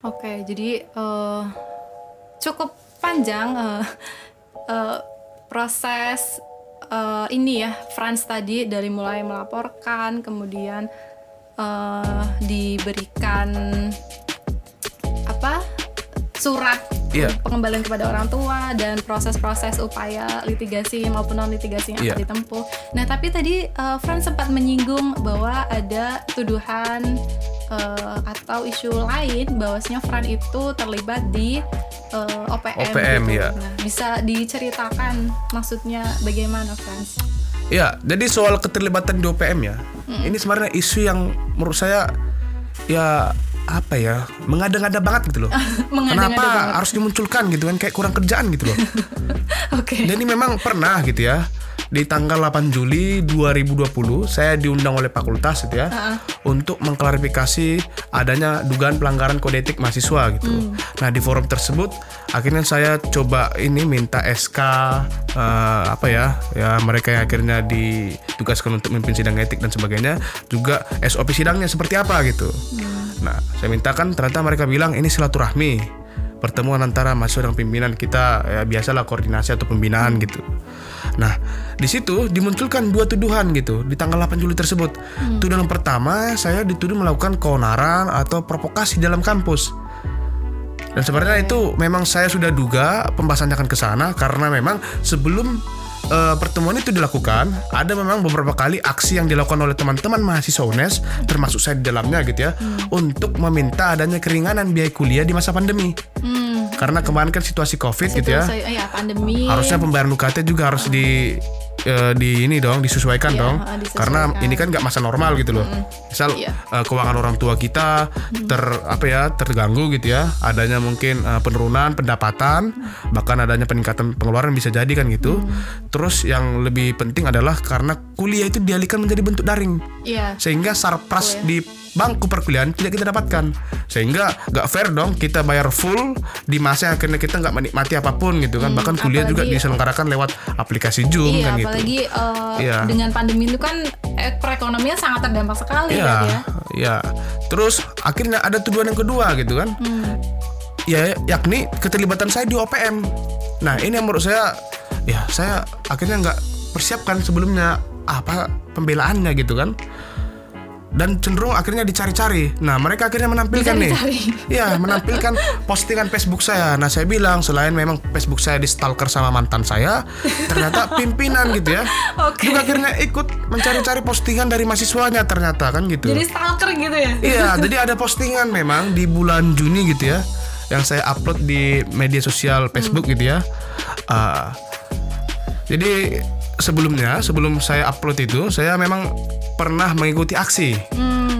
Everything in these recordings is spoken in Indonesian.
Oke, jadi uh, cukup panjang uh, uh, proses uh, ini ya Franz tadi dari mulai melaporkan, kemudian uh, diberikan apa surat Iya. pengembalian kepada orang tua dan proses-proses upaya litigasi maupun non litigasi yang Iya. akan ditempuh. Nah, tapi tadi uh, Franz sempat menyinggung bahwa ada tuduhan uh, atau isu lain bahwasanya Fran itu terlibat di uh, OPM. OPM, gitu. iya. Nah, bisa diceritakan maksudnya bagaimana Franz? Ya, jadi soal keterlibatan di OPM ya, Hmm. ini sebenarnya isu yang menurut saya ya apa ya mengada-ngada banget gitu loh. Kenapa banget. harus dimunculkan gitu kan kayak kurang kerjaan gitu loh. Oke. Jadi memang pernah gitu ya di tanggal 8 Juli 2020 saya diundang oleh fakultas gitu ya untuk mengklarifikasi adanya dugaan pelanggaran kode etik mahasiswa gitu. Nah di forum tersebut akhirnya saya coba ini minta SK eh, apa ya ya mereka yang akhirnya ditugaskan untuk memimpin sidang etik dan sebagainya juga SOP sidangnya seperti apa gitu. Nah saya mintakan ternyata mereka bilang ini silaturahmi pertemuan antara mahasiswa dengan pimpinan kita ya biasalah koordinasi atau pembinaan gitu. Nah, di situ dimunculkan dua tuduhan gitu di tanggal 8 Juli tersebut. Tuduhan pertama, saya dituduh melakukan keonaran atau provokasi dalam kampus. Dan sebenarnya itu memang saya sudah duga pembahasannya akan ke sana karena memang sebelum eh, pertemuan itu dilakukan, ada memang beberapa kali aksi yang dilakukan oleh teman-teman mahasiswa UNES, termasuk saya di dalamnya gitu ya, untuk meminta adanya keringanan biaya kuliah di masa pandemi. Hmm. Karena kemarin kan situasi Covid gitu ya. Situasi- ya pandemi. harusnya pembayaran UKT juga harus di eh, di ini dong disesuaikan Iya, dong. disesuaikan. karena ini kan nggak masa normal gitu loh. Misal Iya. eh, keuangan orang tua kita ter apa ya terganggu gitu ya. Adanya mungkin eh, penurunan pendapatan bahkan adanya peningkatan pengeluaran bisa jadi kan gitu. Terus yang lebih penting adalah karena kuliah itu dialihkan menjadi bentuk daring. Iya. sehingga sarpras di bangku perkuliahan tidak kita dapatkan sehingga nggak fair dong kita bayar full di masa akhirnya kita nggak menikmati apa pun gitu kan bahkan kuliah juga apalagi- diselenggarakan lewat aplikasi Zoom Iya, kan gitu apalagi uh, Iya. dengan pandemi itu kan eh, perekonomian sangat terdampak sekali Iya, kan ya. iya. Terus akhirnya ada tuduhan yang kedua gitu kan. Ya, yakni keterlibatan saya di OPM. Nah, ini yang menurut saya ya saya akhirnya nggak persiapkan sebelumnya apa pembelaannya gitu kan. Dan cenderung akhirnya dicari-cari. Nah, mereka akhirnya menampilkan nih. Iya, menampilkan postingan Facebook saya. Nah, saya bilang selain memang Facebook saya di stalker sama mantan saya, ternyata pimpinan gitu ya. Oke. Juga akhirnya ikut mencari-cari postingan dari mahasiswanya ternyata kan gitu. Jadi stalker gitu ya. Iya, jadi ada postingan memang di bulan Juni gitu ya, yang saya upload di media sosial Facebook gitu ya. Ah, jadi sebelumnya, sebelum saya upload itu, saya memang pernah mengikuti aksi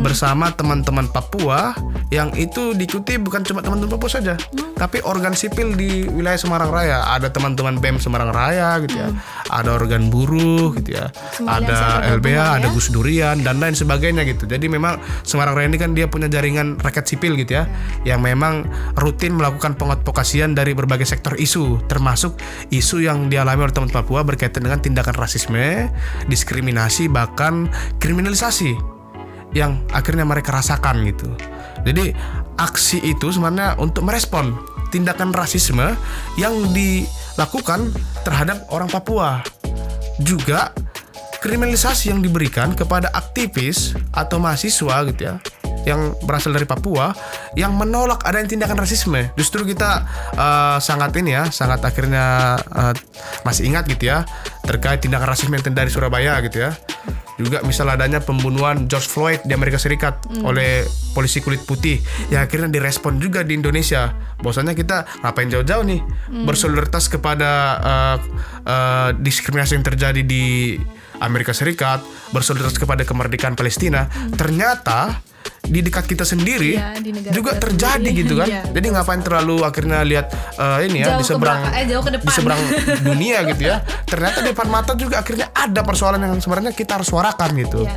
bersama teman-teman Papua yang itu diikuti bukan cuma teman-teman Papua saja, tapi organ sipil di wilayah Semarang Raya. Ada teman-teman BEM Semarang Raya gitu ya, ada organ buruh gitu ya, Semuanya ada LBH, gabungan ada ya. Gus Durian dan lain sebagainya gitu. Jadi memang Semarang Raya ini kan dia punya jaringan rakyat sipil gitu ya, yang memang rutin melakukan pengadvokasian dari berbagai sektor isu, termasuk isu yang dialami oleh teman Papua berkaitan dengan tindakan rasisme, diskriminasi bahkan kriminalisasi yang akhirnya mereka rasakan gitu. Jadi aksi itu sebenarnya untuk merespon tindakan rasisme yang dilakukan terhadap orang Papua. Juga kriminalisasi yang diberikan kepada aktivis atau mahasiswa gitu ya yang berasal dari Papua yang menolak adanya tindakan rasisme. Justru kita eh, sangat ini ya, sangat akhirnya eh, masih ingat gitu ya terkait tindakan rasisme yang dari Surabaya gitu ya. Juga misal adanya pembunuhan George Floyd di Amerika Serikat oleh polisi kulit putih. Yang akhirnya direspon juga di Indonesia. Bahwasanya kita ngapain jauh-jauh nih? Bersolidaritas kepada eh, eh, diskriminasi yang terjadi di Amerika Serikat, bersolidaritas kepada kemerdekaan Palestina. Ternyata di dekat kita sendiri di negara juga terjadi sendiri. gitu kan. Iya, Jadi ngapain terlalu akhirnya lihat eh, ini ya Jauh di ke seberang belakang, eh, jauh ke depan. di seberang dunia gitu ya. Ternyata di depan mata juga akhirnya ada persoalan yang sebenarnya kita harus suarakan gitu. Iya.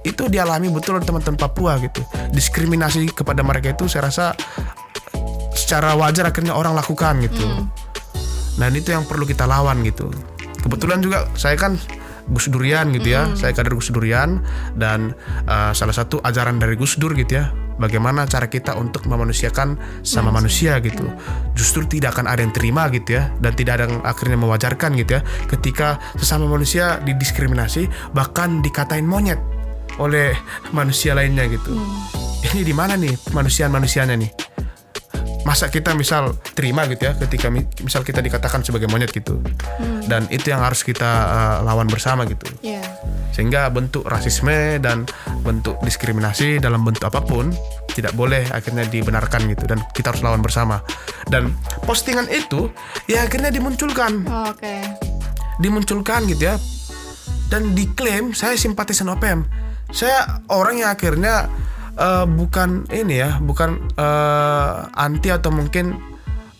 Itu dialami betul oleh teman-teman Papua gitu. Diskriminasi kepada mereka itu saya rasa secara wajar akhirnya orang lakukan gitu. Dan itu yang perlu kita lawan gitu. Kebetulan juga saya kan Gus Durian gitu ya, saya kader Gus Durian dan uh, salah satu ajaran dari Gus Dur gitu ya bagaimana cara kita untuk memanusiakan sama manusia, gitu. Justru tidak akan ada yang terima gitu ya dan tidak ada yang akhirnya mewajarkan gitu ya ketika sesama manusia didiskriminasi bahkan dikatain monyet oleh manusia lainnya gitu. Ini di mana nih manusia-manusianya nih? Masa kita misal terima gitu ya ketika mi- misal kita dikatakan sebagai monyet gitu. Dan itu yang harus kita uh, lawan bersama gitu. Iya. sehingga bentuk rasisme dan bentuk diskriminasi dalam bentuk apa pun tidak boleh akhirnya dibenarkan gitu. Dan kita harus lawan bersama. Dan postingan itu ya akhirnya dimunculkan. Oh, Oke. dimunculkan gitu ya. Dan diklaim saya simpatisan OPM saya orang yang akhirnya eh, bukan ini ya bukan eh, anti atau mungkin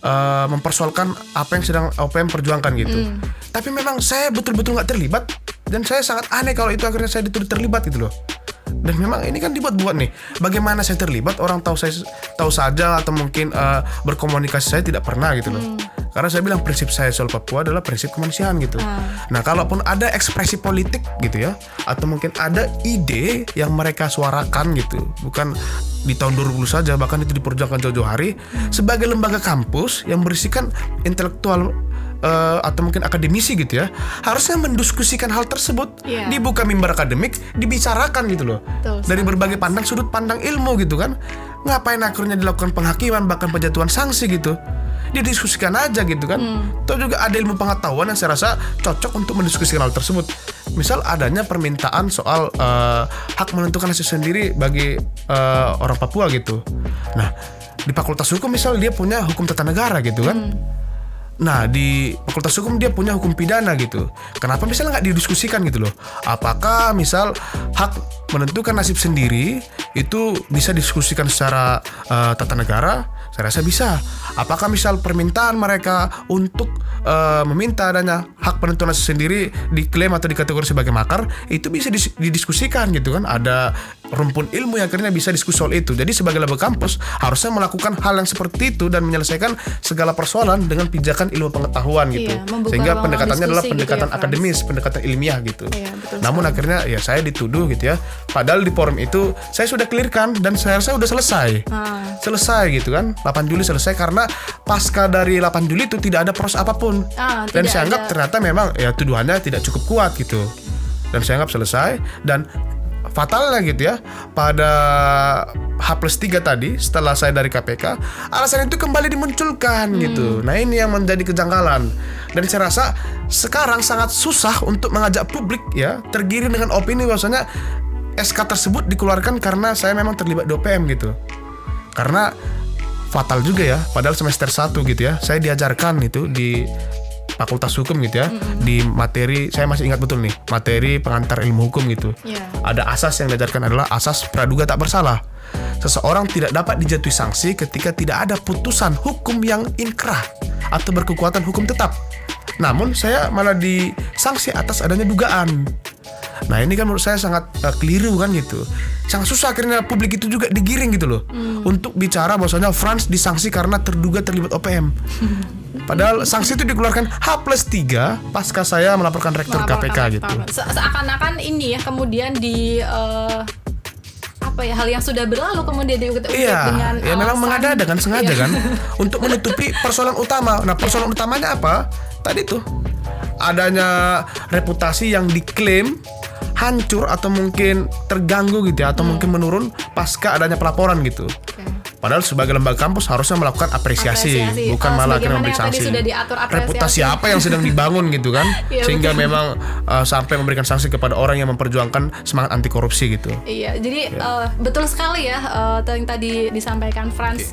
eh, mempersoalkan apa yang sedang OPM perjuangkan gitu. Tapi memang saya betul-betul nggak terlibat dan saya sangat aneh kalau itu akhirnya saya dituduh terlibat gitu loh dan memang ini kan dibuat-buat nih. Bagaimana saya terlibat orang tahu saya tahu saja atau mungkin eh, berkomunikasi saya tidak pernah gitu loh. Karena saya bilang prinsip saya soal Papua adalah prinsip kemanusiaan gitu. Nah kalaupun ada ekspresi politik gitu ya atau mungkin ada ide yang mereka suarakan gitu bukan di tahun 2000 saja bahkan itu diperjuangkan jauh-jauh hari sebagai lembaga kampus yang berisikan intelektual eh, atau mungkin akademisi gitu ya harusnya mendiskusikan hal tersebut. Iya. dibuka mimbar akademik dibicarakan gitu loh. Betul, dari berbagai pandang sudut pandang ilmu gitu kan. Ngapain akhirnya dilakukan penghakiman bahkan penjatuhan sanksi gitu? Didiskusikan aja gitu kan. Atau juga ada ilmu pengetahuan yang saya rasa cocok untuk mendiskusikan hal tersebut. Misal adanya permintaan soal eh, hak menentukan nasib sendiri bagi eh, orang Papua gitu. Nah di fakultas hukum misal dia punya hukum tata negara gitu kan Nah di fakultas hukum dia punya hukum pidana gitu. Kenapa misalnya nggak didiskusikan gitu loh? Apakah misal hak menentukan nasib sendiri itu bisa diskusikan secara eh, tata negara? Saya rasa bisa. Apakah misal permintaan mereka untuk eh, meminta adanya hak penentuan sendiri diklaim atau dikategori sebagai makar itu bisa dis- didiskusikan gitu kan? Ada rumpun ilmu yang akhirnya bisa diskusi soal itu. Jadi sebagai laba kampus harusnya melakukan hal yang seperti itu dan menyelesaikan segala persoalan dengan pijakan ilmu pengetahuan gitu. Iya, Sehingga pendekatannya adalah diskusi gitu pendekatan ya, Frans. akademis, pendekatan ilmiah gitu. Iya, betul Namun akhirnya ya saya dituduh gitu ya. Padahal di forum itu saya sudah clearkan dan saya rasa sudah selesai. Ah. Selesai gitu kan. 8 Juli selesai karena pasca dari 8 Juli itu tidak ada proses apa pun. Ah, dan saya anggap ada. ternyata memang ya tuduhannya tidak cukup kuat gitu. Dan saya anggap selesai dan fatalnya gitu ya pada H plus 3 tadi setelah saya dari KPK alasan itu kembali dimunculkan gitu nah ini yang menjadi kejanggalan dan saya rasa sekarang sangat susah untuk mengajak publik ya tergiring dengan opini bahwasanya SK tersebut dikeluarkan karena saya memang terlibat di OPM gitu karena fatal juga ya. Padahal semester 1 gitu ya. Saya diajarkan itu di fakultas hukum gitu ya. Di materi saya masih ingat betul nih materi pengantar ilmu hukum gitu. Iya. ada asas yang diajarkan adalah asas praduga tak bersalah. Seseorang tidak dapat dijatuhi sanksi ketika tidak ada putusan hukum yang inkrah atau berkekuatan hukum tetap. Namun saya malah disanksi atas adanya dugaan Nah ini kan menurut saya sangat eh, keliru kan gitu. Sangat susah akhirnya publik itu juga digiring gitu loh untuk bicara bahwasanya Franz disanksi karena terduga terlibat OPM. Padahal sanksi itu dikeluarkan H plus 3 pasca saya melaporkan rektor Melaporkan KPK rektor. gitu. Se- Seakan-akan ini ya kemudian di eh, apa ya hal yang sudah berlalu kemudian diungkit Iya, dengan ya memang mengada-ada kan sengaja Iya. kan untuk menutupi persoalan utama. Nah, persoalan utamanya apa? Tadi tuh adanya reputasi yang diklaim hancur atau mungkin terganggu gitu ya atau Hmm. mungkin menurun pasca adanya pelaporan gitu. Oke. Padahal sebagai lembaga kampus harusnya melakukan apresiasi, Apresiasi. bukan Oh, malah akhirnya memberi sanksi. sudah diatur apresiasi. Reputasi apa yang sedang dibangun gitu kan? Iya, Sehingga betul. memang uh, sampai memberikan sanksi kepada orang yang memperjuangkan semangat anti korupsi gitu. Iya, jadi eh, betul sekali ya eh, yang tadi disampaikan Franz.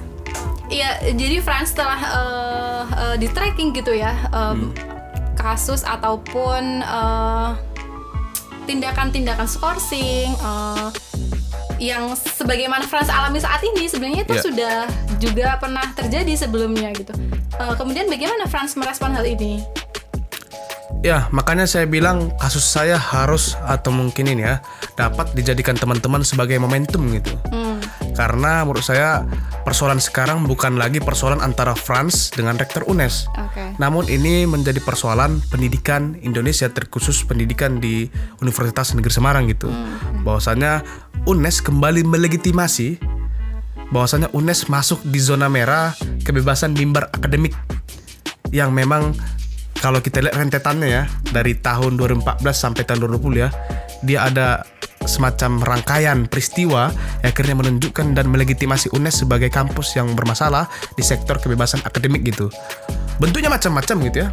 Iya, jadi Franz telah eh, eh, di tracking gitu ya eh, Hmm. kasus ataupun eh, tindakan-tindakan skorsing eh, yang sebagaimana Franz alami saat ini sebenarnya itu Iya. sudah juga pernah terjadi sebelumnya gitu. Eh, kemudian bagaimana Franz merespon hal ini? Ya, makanya saya bilang kasus saya harus atau mungkin ini ya dapat dijadikan teman-teman sebagai momentum gitu. Hmm, Karena menurut saya persoalan sekarang bukan lagi persoalan antara Franz dengan rektor UNES. Oke. Namun ini menjadi persoalan pendidikan Indonesia terkhusus pendidikan di Universitas Negeri Semarang gitu. Bahwasanya UNES kembali melegitimasi bahwasanya UNES masuk di zona merah kebebasan mimbar akademik yang memang kalau kita lihat rentetannya ya dari tahun 2014 sampai tahun 2020 ya dia ada semacam rangkaian peristiwa yang akhirnya menunjukkan dan melegitimasi UNES sebagai kampus yang bermasalah di sektor kebebasan akademik gitu. Bentuknya macam-macam gitu ya.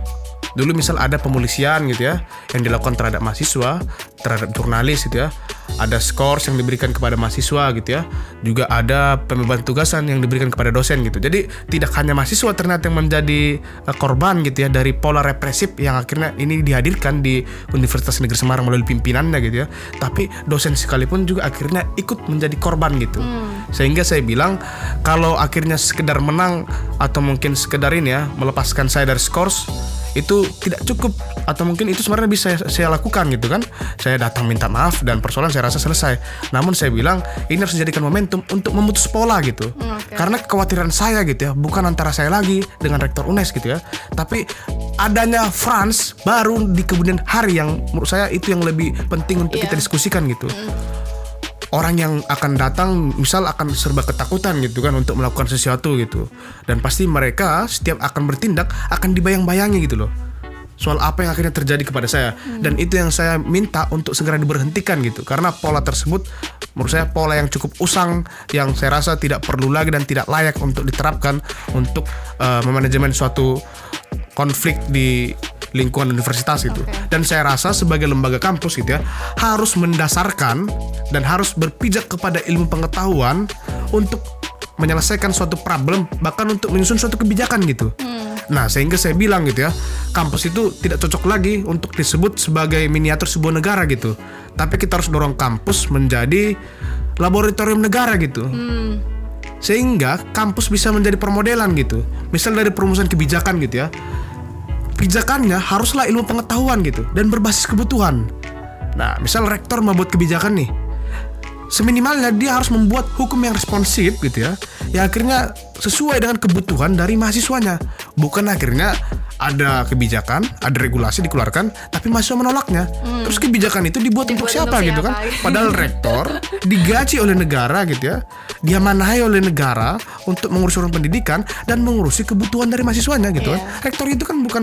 Dulu misal ada pemolisian gitu ya yang dilakukan terhadap mahasiswa, terhadap jurnalis gitu ya. Ada scores yang diberikan kepada mahasiswa gitu ya. Juga ada pembebasan tugasan yang diberikan kepada dosen gitu. Jadi tidak hanya mahasiswa ternyata yang menjadi uh, korban gitu ya dari pola represif yang akhirnya ini dihadirkan di Universitas Negeri Semarang melalui pimpinannya gitu ya. Tapi dosen sekalipun juga akhirnya ikut menjadi korban gitu. Sehingga saya bilang kalau akhirnya sekedar menang atau mungkin sekedar ini ya melepaskan saya dari scores itu tidak cukup. Atau mungkin itu sebenarnya bisa saya, saya lakukan gitu kan. Saya datang minta maaf dan persoalan saya rasa selesai. Namun saya bilang ini harus dijadikan momentum untuk memutus pola gitu. Hmm, oke. karena kekhawatiran saya gitu ya bukan antara saya lagi dengan rektor UNES gitu ya. Tapi adanya Franz baru di kemudian hari yang menurut saya itu yang lebih penting untuk Iya. kita diskusikan gitu orang yang akan datang misal akan serba ketakutan gitu kan untuk melakukan sesuatu gitu. Dan pasti mereka setiap akan bertindak akan dibayang-bayangi gitu loh. Soal apa yang akhirnya terjadi kepada saya. Dan itu yang saya minta untuk segera diberhentikan gitu. Karena pola tersebut menurut saya pola yang cukup usang yang saya rasa tidak perlu lagi dan tidak layak untuk diterapkan untuk eh, memanajemen suatu konflik di lingkungan universitas gitu Oke. dan saya rasa sebagai lembaga kampus gitu ya harus mendasarkan dan harus berpijak kepada ilmu pengetahuan untuk menyelesaikan suatu problem bahkan untuk menyusun suatu kebijakan gitu. Nah sehingga saya bilang gitu ya kampus itu tidak cocok lagi untuk disebut sebagai miniatur sebuah negara gitu. Tapi kita harus dorong kampus menjadi laboratorium negara gitu sehingga kampus bisa menjadi permodelan gitu. Misal dari perumusan kebijakan gitu ya. Kebijakannya haruslah ilmu pengetahuan gitu dan berbasis kebutuhan. Nah, misal rektor membuat kebijakan nih. Seminimalnya dia harus membuat hukum yang responsif gitu ya. Yang akhirnya sesuai dengan kebutuhan dari mahasiswanya. Bukan akhirnya ada kebijakan, ada regulasi dikeluarkan, tapi mahasiswa menolaknya. Terus kebijakan itu dibuat, untuk Dibuat siapa untuk gitu kan? siapa? Padahal rektor digaji oleh negara gitu ya. Dia manahai oleh negara untuk mengurus urusan pendidikan dan mengurusi kebutuhan dari mahasiswanya gitu kan. Iya. Rektor itu kan bukan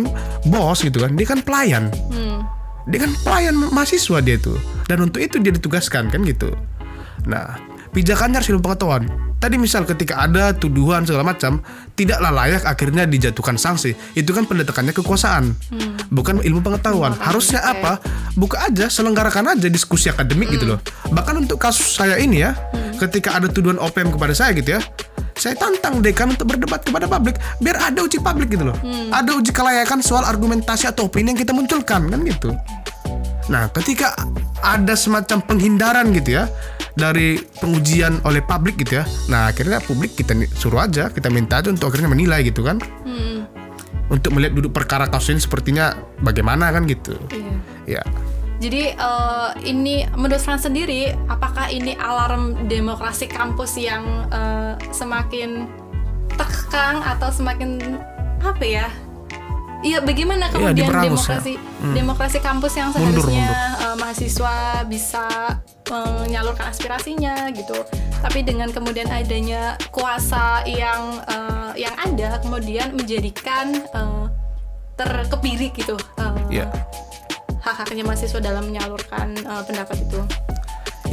bos gitu kan. Dia kan pelayan. Hmm. Dia kan pelayan mahasiswa dia itu. Dan untuk itu dia ditugaskan kan gitu. Nah, pijakannya harus ilmu pengetahuan. Tadi misal ketika ada tuduhan segala macam, tidaklah layak akhirnya dijatuhkan sanksi. Itu kan pendekatannya kekuasaan, bukan ilmu pengetahuan. Harusnya oke. apa? Buka aja, selenggarakan aja diskusi akademik gitu loh. Bahkan untuk kasus saya ini ya, ketika ada tuduhan OPM kepada saya gitu ya, saya tantang dekan untuk berdebat kepada publik biar ada uji publik gitu loh. Ada uji kelayakan soal argumentasi atau opini yang kita munculkan kan gitu. Nah, ketika ada semacam penghindaran gitu ya dari pengujian oleh publik gitu ya. Nah, akhirnya publik kita suruh aja, kita minta aja untuk akhirnya menilai gitu kan. Hmm. Untuk melihat duduk perkara kasus ini sepertinya bagaimana kan gitu. Iya. Ya. Jadi eh, ini menurut Frans sendiri, apakah ini alarm demokrasi kampus yang eh, semakin tekang atau semakin apa ya? Iya, bagaimana kemudian diperangus demokrasi ya. Hmm. demokrasi kampus yang Mundur, seharusnya mundur. eh, mahasiswa bisa menyalurkan aspirasinya gitu. Tapi dengan kemudian adanya kuasa yang eh, yang ada, kemudian menjadikan eh, terkebiri gitu. eh, Iya. hak-haknya mahasiswa dalam menyalurkan uh, pendapat itu.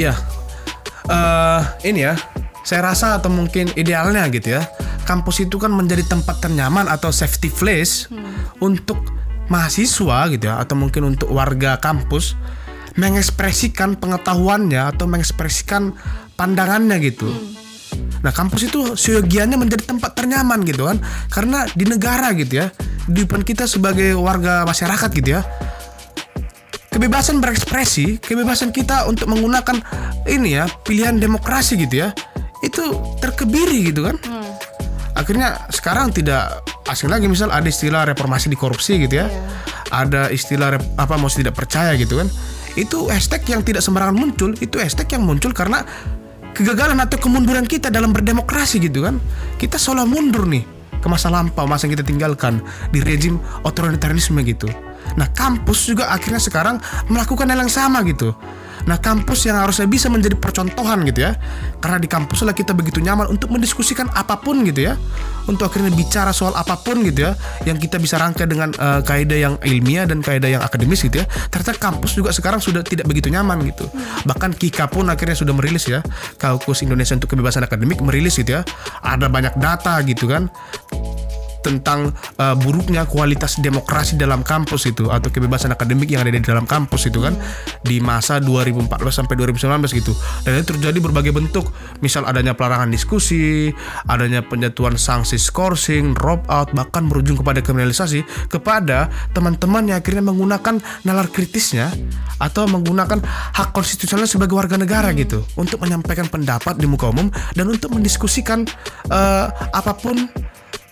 Ya. eh ini ya, saya rasa atau mungkin idealnya gitu ya. Kampus itu kan menjadi tempat ternyaman atau safety place untuk mahasiswa gitu ya atau mungkin untuk warga kampus mengekspresikan pengetahuannya atau mengekspresikan pandangannya gitu. Nah, kampus itu seyogianya menjadi tempat ternyaman gitu kan. Karena di negara gitu ya, di depan kita sebagai warga masyarakat gitu ya, kebebasan berekspresi, kebebasan kita untuk menggunakan ini ya pilihan demokrasi gitu ya, itu terkebiri gitu kan. Akhirnya sekarang tidak asing lagi misal ada istilah reformasi di korupsi gitu ya, ada istilah apa mau tidak percaya gitu kan. Itu hashtag yang tidak sembarangan muncul, itu hashtag yang muncul karena kegagalan atau kemunduran kita dalam berdemokrasi gitu kan. Kita seolah mundur nih ke masa lampau, masa yang kita tinggalkan di rezim otoritarianisme gitu. Nah, kampus juga akhirnya sekarang melakukan hal yang sama gitu. Nah, kampus yang harusnya bisa menjadi percontohan gitu ya. Karena di kampus lah kita begitu nyaman untuk mendiskusikan apa pun gitu ya. Untuk akhirnya bicara soal apa pun gitu ya, yang kita bisa rangkai dengan uh, kaidah yang ilmiah dan kaidah yang akademis gitu ya. Ternyata kampus juga sekarang sudah tidak begitu nyaman gitu. Bahkan Kika pun akhirnya sudah merilis ya, Kaukus Indonesia untuk Kebebasan Akademik merilis gitu ya. Ada banyak data gitu kan tentang uh, buruknya kualitas demokrasi dalam kampus itu atau kebebasan akademik yang ada di dalam kampus itu kan di masa 2014 sampai 2019 gitu. Dan itu terjadi berbagai bentuk. Misal adanya pelarangan diskusi adanya penjatuhan sanksi skorsing drop out bahkan berujung kepada kriminalisasi kepada teman-teman yang akhirnya menggunakan nalar kritisnya atau menggunakan hak konstitusional sebagai warga negara gitu untuk menyampaikan pendapat di muka umum dan untuk mendiskusikan uh, apa pun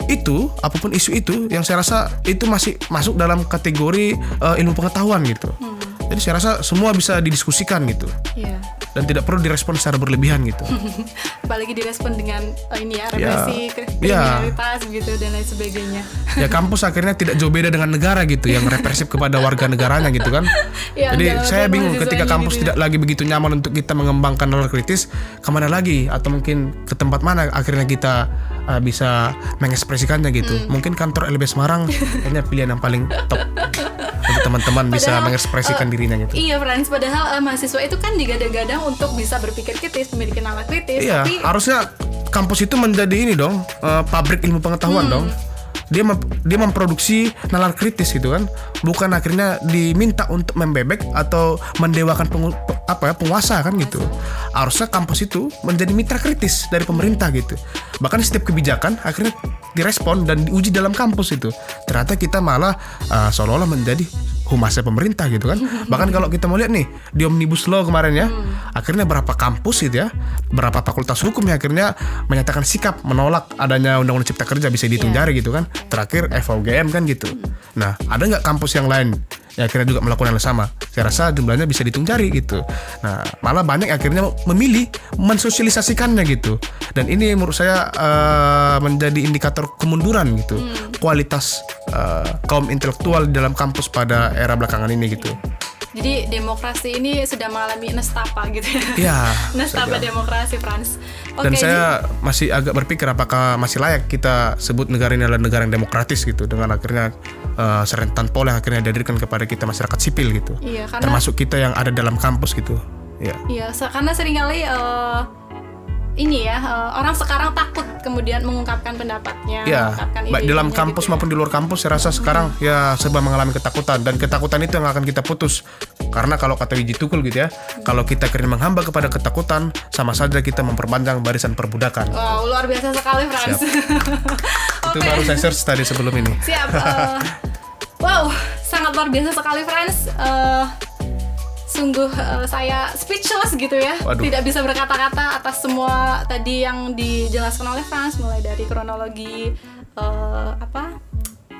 itu apa pun isu itu yang saya rasa itu masih masuk dalam kategori uh, ilmu pengetahuan gitu. Hmm. Jadi saya rasa semua bisa didiskusikan gitu. Yeah. Dan tidak perlu direspon secara berlebihan gitu. Apalagi direspon dengan uh, ini ya Ya. represi, Ya. kriminalitas gitu dan lain sebagainya. ya kampus akhirnya tidak jauh beda dengan negara gitu yang represif kepada warga negaranya gitu kan. Ya, Jadi saya bingung ketika kampus gitu ya. tidak lagi begitu nyaman untuk kita mengembangkan nalar kritis, ke mana lagi atau mungkin ke tempat mana akhirnya kita uh, bisa mengekspresikannya gitu. Hmm. Mungkin kantor LB Semarang kayaknya pilihan yang paling top untuk teman-teman bisa mengekspresikan eh, dirinya gitu. Iya, Frans. Padahal eh, mahasiswa itu kan digadang-gadang untuk bisa berpikir kritis, memiliki nalar kritis. Iya, tapi harusnya kampus itu menjadi ini dong, eh, pabrik ilmu pengetahuan dong. Dia mem- dia memproduksi nalar kritis gitu kan, bukan akhirnya diminta untuk membebek atau mendewakan pengu- pe- apa ya penguasa kan gitu. Harusnya kampus itu menjadi mitra kritis dari pemerintah gitu. Bahkan setiap kebijakan akhirnya direspon dan diuji dalam kampus itu. Ternyata kita malah eh, seolah-olah menjadi humasnya pemerintah gitu kan. Bahkan kalau kita mau lihat nih di Omnibus Law kemarin ya, akhirnya berapa kampus gitu ya, berapa fakultas hukum yang akhirnya menyatakan sikap menolak adanya Undang-Undang Cipta Kerja bisa dihitung Iya. jari gitu kan. Terakhir FUGM kan gitu. Nah, ada nggak kampus yang lain yang akhirnya juga melakukan hal yang sama? Saya rasa jumlahnya bisa dihitung jari gitu. Nah, malah banyak yang akhirnya memilih mensosialisasikannya gitu. Dan ini menurut saya eh, menjadi indikator kemunduran gitu. Kualitas eh, kaum intelektual di dalam kampus pada era belakangan ini gitu. Jadi demokrasi ini sudah mengalami nestapa gitu ya. Iya. nestapa demokrasi, Frans. Oke, Dan jadi- saya masih agak berpikir apakah masih layak kita sebut negara ini adalah negara yang demokratis gitu dengan akhirnya eh, serentan pola yang akhirnya dihadirkan kepada kita masyarakat sipil gitu. Iya, karena Termasuk kita yang ada dalam kampus gitu. Ya. Iya, se- karena sering kali eh, ini ya eh, orang sekarang takut kemudian mengungkapkan pendapatnya, Ya, mengungkapkan baik dalam ide-idenya kampus gitu ya. maupun di luar kampus saya rasa sekarang ya serba mengalami ketakutan dan ketakutan itu yang akan kita putus. Karena kalau kata Wiji Tukul gitu ya, kalau kita akhirnya menghamba kepada ketakutan sama saja kita memperpanjang barisan perbudakan. Wow, luar biasa sekali, Frans. Itu baru saya search tadi sebelum ini. Siap. eh, wow, sangat luar biasa sekali, Frans. Eh, sungguh eh, saya speechless gitu ya, Waduh. tidak bisa berkata-kata atas semua tadi yang dijelaskan oleh Frans, mulai dari kronologi eh, apa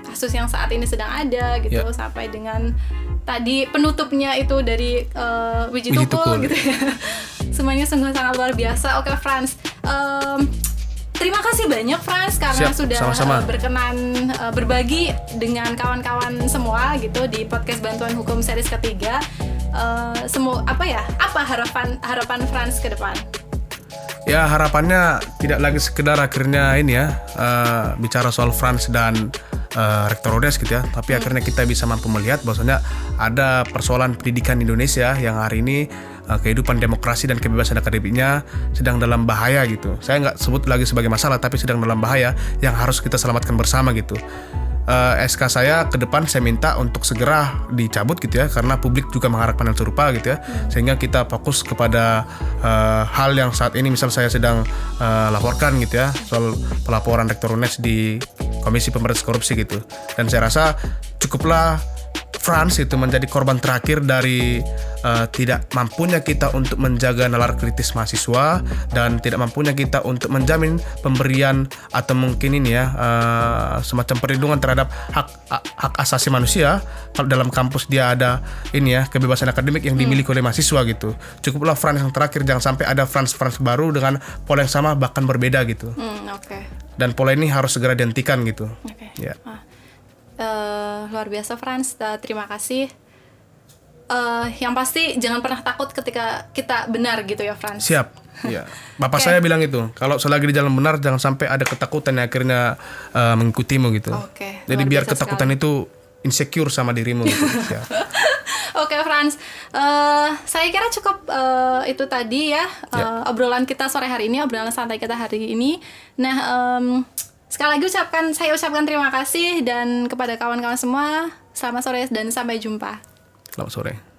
kasus yang saat ini sedang ada gitu, Ya. sampai dengan tadi penutupnya itu dari eh, Wiji Tukul gitu ya. Semuanya sungguh sangat luar biasa. Oke, Frans. Em, Terima kasih banyak Frans karena Siap, sudah sama-sama. berkenan eh, berbagi dengan kawan-kawan semua gitu di podcast bantuan hukum series ketiga. Eh, semua apa ya? Apa harapan harapan Frans ke depan? Ya harapannya tidak lagi sekedar akhirnya ini ya eh, bicara soal Frans dan eh, Rektor Odes gitu ya, tapi akhirnya kita bisa mampu melihat bahwasanya ada persoalan pendidikan Indonesia yang hari ini eh, kehidupan demokrasi dan kebebasan akademiknya sedang dalam bahaya gitu. Saya nggak sebut lagi sebagai masalah, tapi sedang dalam bahaya yang harus kita selamatkan bersama gitu. Eh, SK saya ke depan saya minta untuk segera dicabut gitu ya karena publik juga mengharapkan hal serupa gitu ya. Sehingga kita fokus kepada eh, hal yang saat ini misal saya sedang eh, laporkan gitu ya soal pelaporan Rektor UNES di Komisi Pemberantasan Korupsi gitu. Dan saya rasa cukuplah Frans itu menjadi korban terakhir dari eh, tidak mampunya kita untuk menjaga nalar kritis mahasiswa dan tidak mampunya kita untuk menjamin pemberian atau mungkin ini ya eh, semacam perlindungan terhadap hak hak asasi manusia kalau dalam kampus dia ada ini ya kebebasan akademik yang dimiliki oleh mahasiswa gitu cukuplah Frans yang terakhir jangan sampai ada Frans Frans baru dengan pola yang sama bahkan berbeda gitu Hmm, oke. dan pola ini harus segera dihentikan gitu Oke. ya Ah. Eh, luar biasa Franz, Eh, terima kasih. Eh, yang pasti jangan pernah takut ketika kita benar gitu ya Franz. Siap. Iya. Bapak Oke. saya bilang itu, kalau selagi di jalan benar jangan sampai ada ketakutan yang akhirnya eh, mengikutimu gitu. Oke, Jadi biar ketakutan itu insecure sama dirimu gitu. Siap. Oke Franz, Eh, saya kira cukup eh, itu tadi ya, eh, Ya. obrolan kita sore hari ini, obrolan santai kita hari ini. Nah em, sekali lagi ucapkan saya ucapkan terima kasih dan kepada kawan-kawan semua selamat sore dan sampai jumpa. Selamat sore.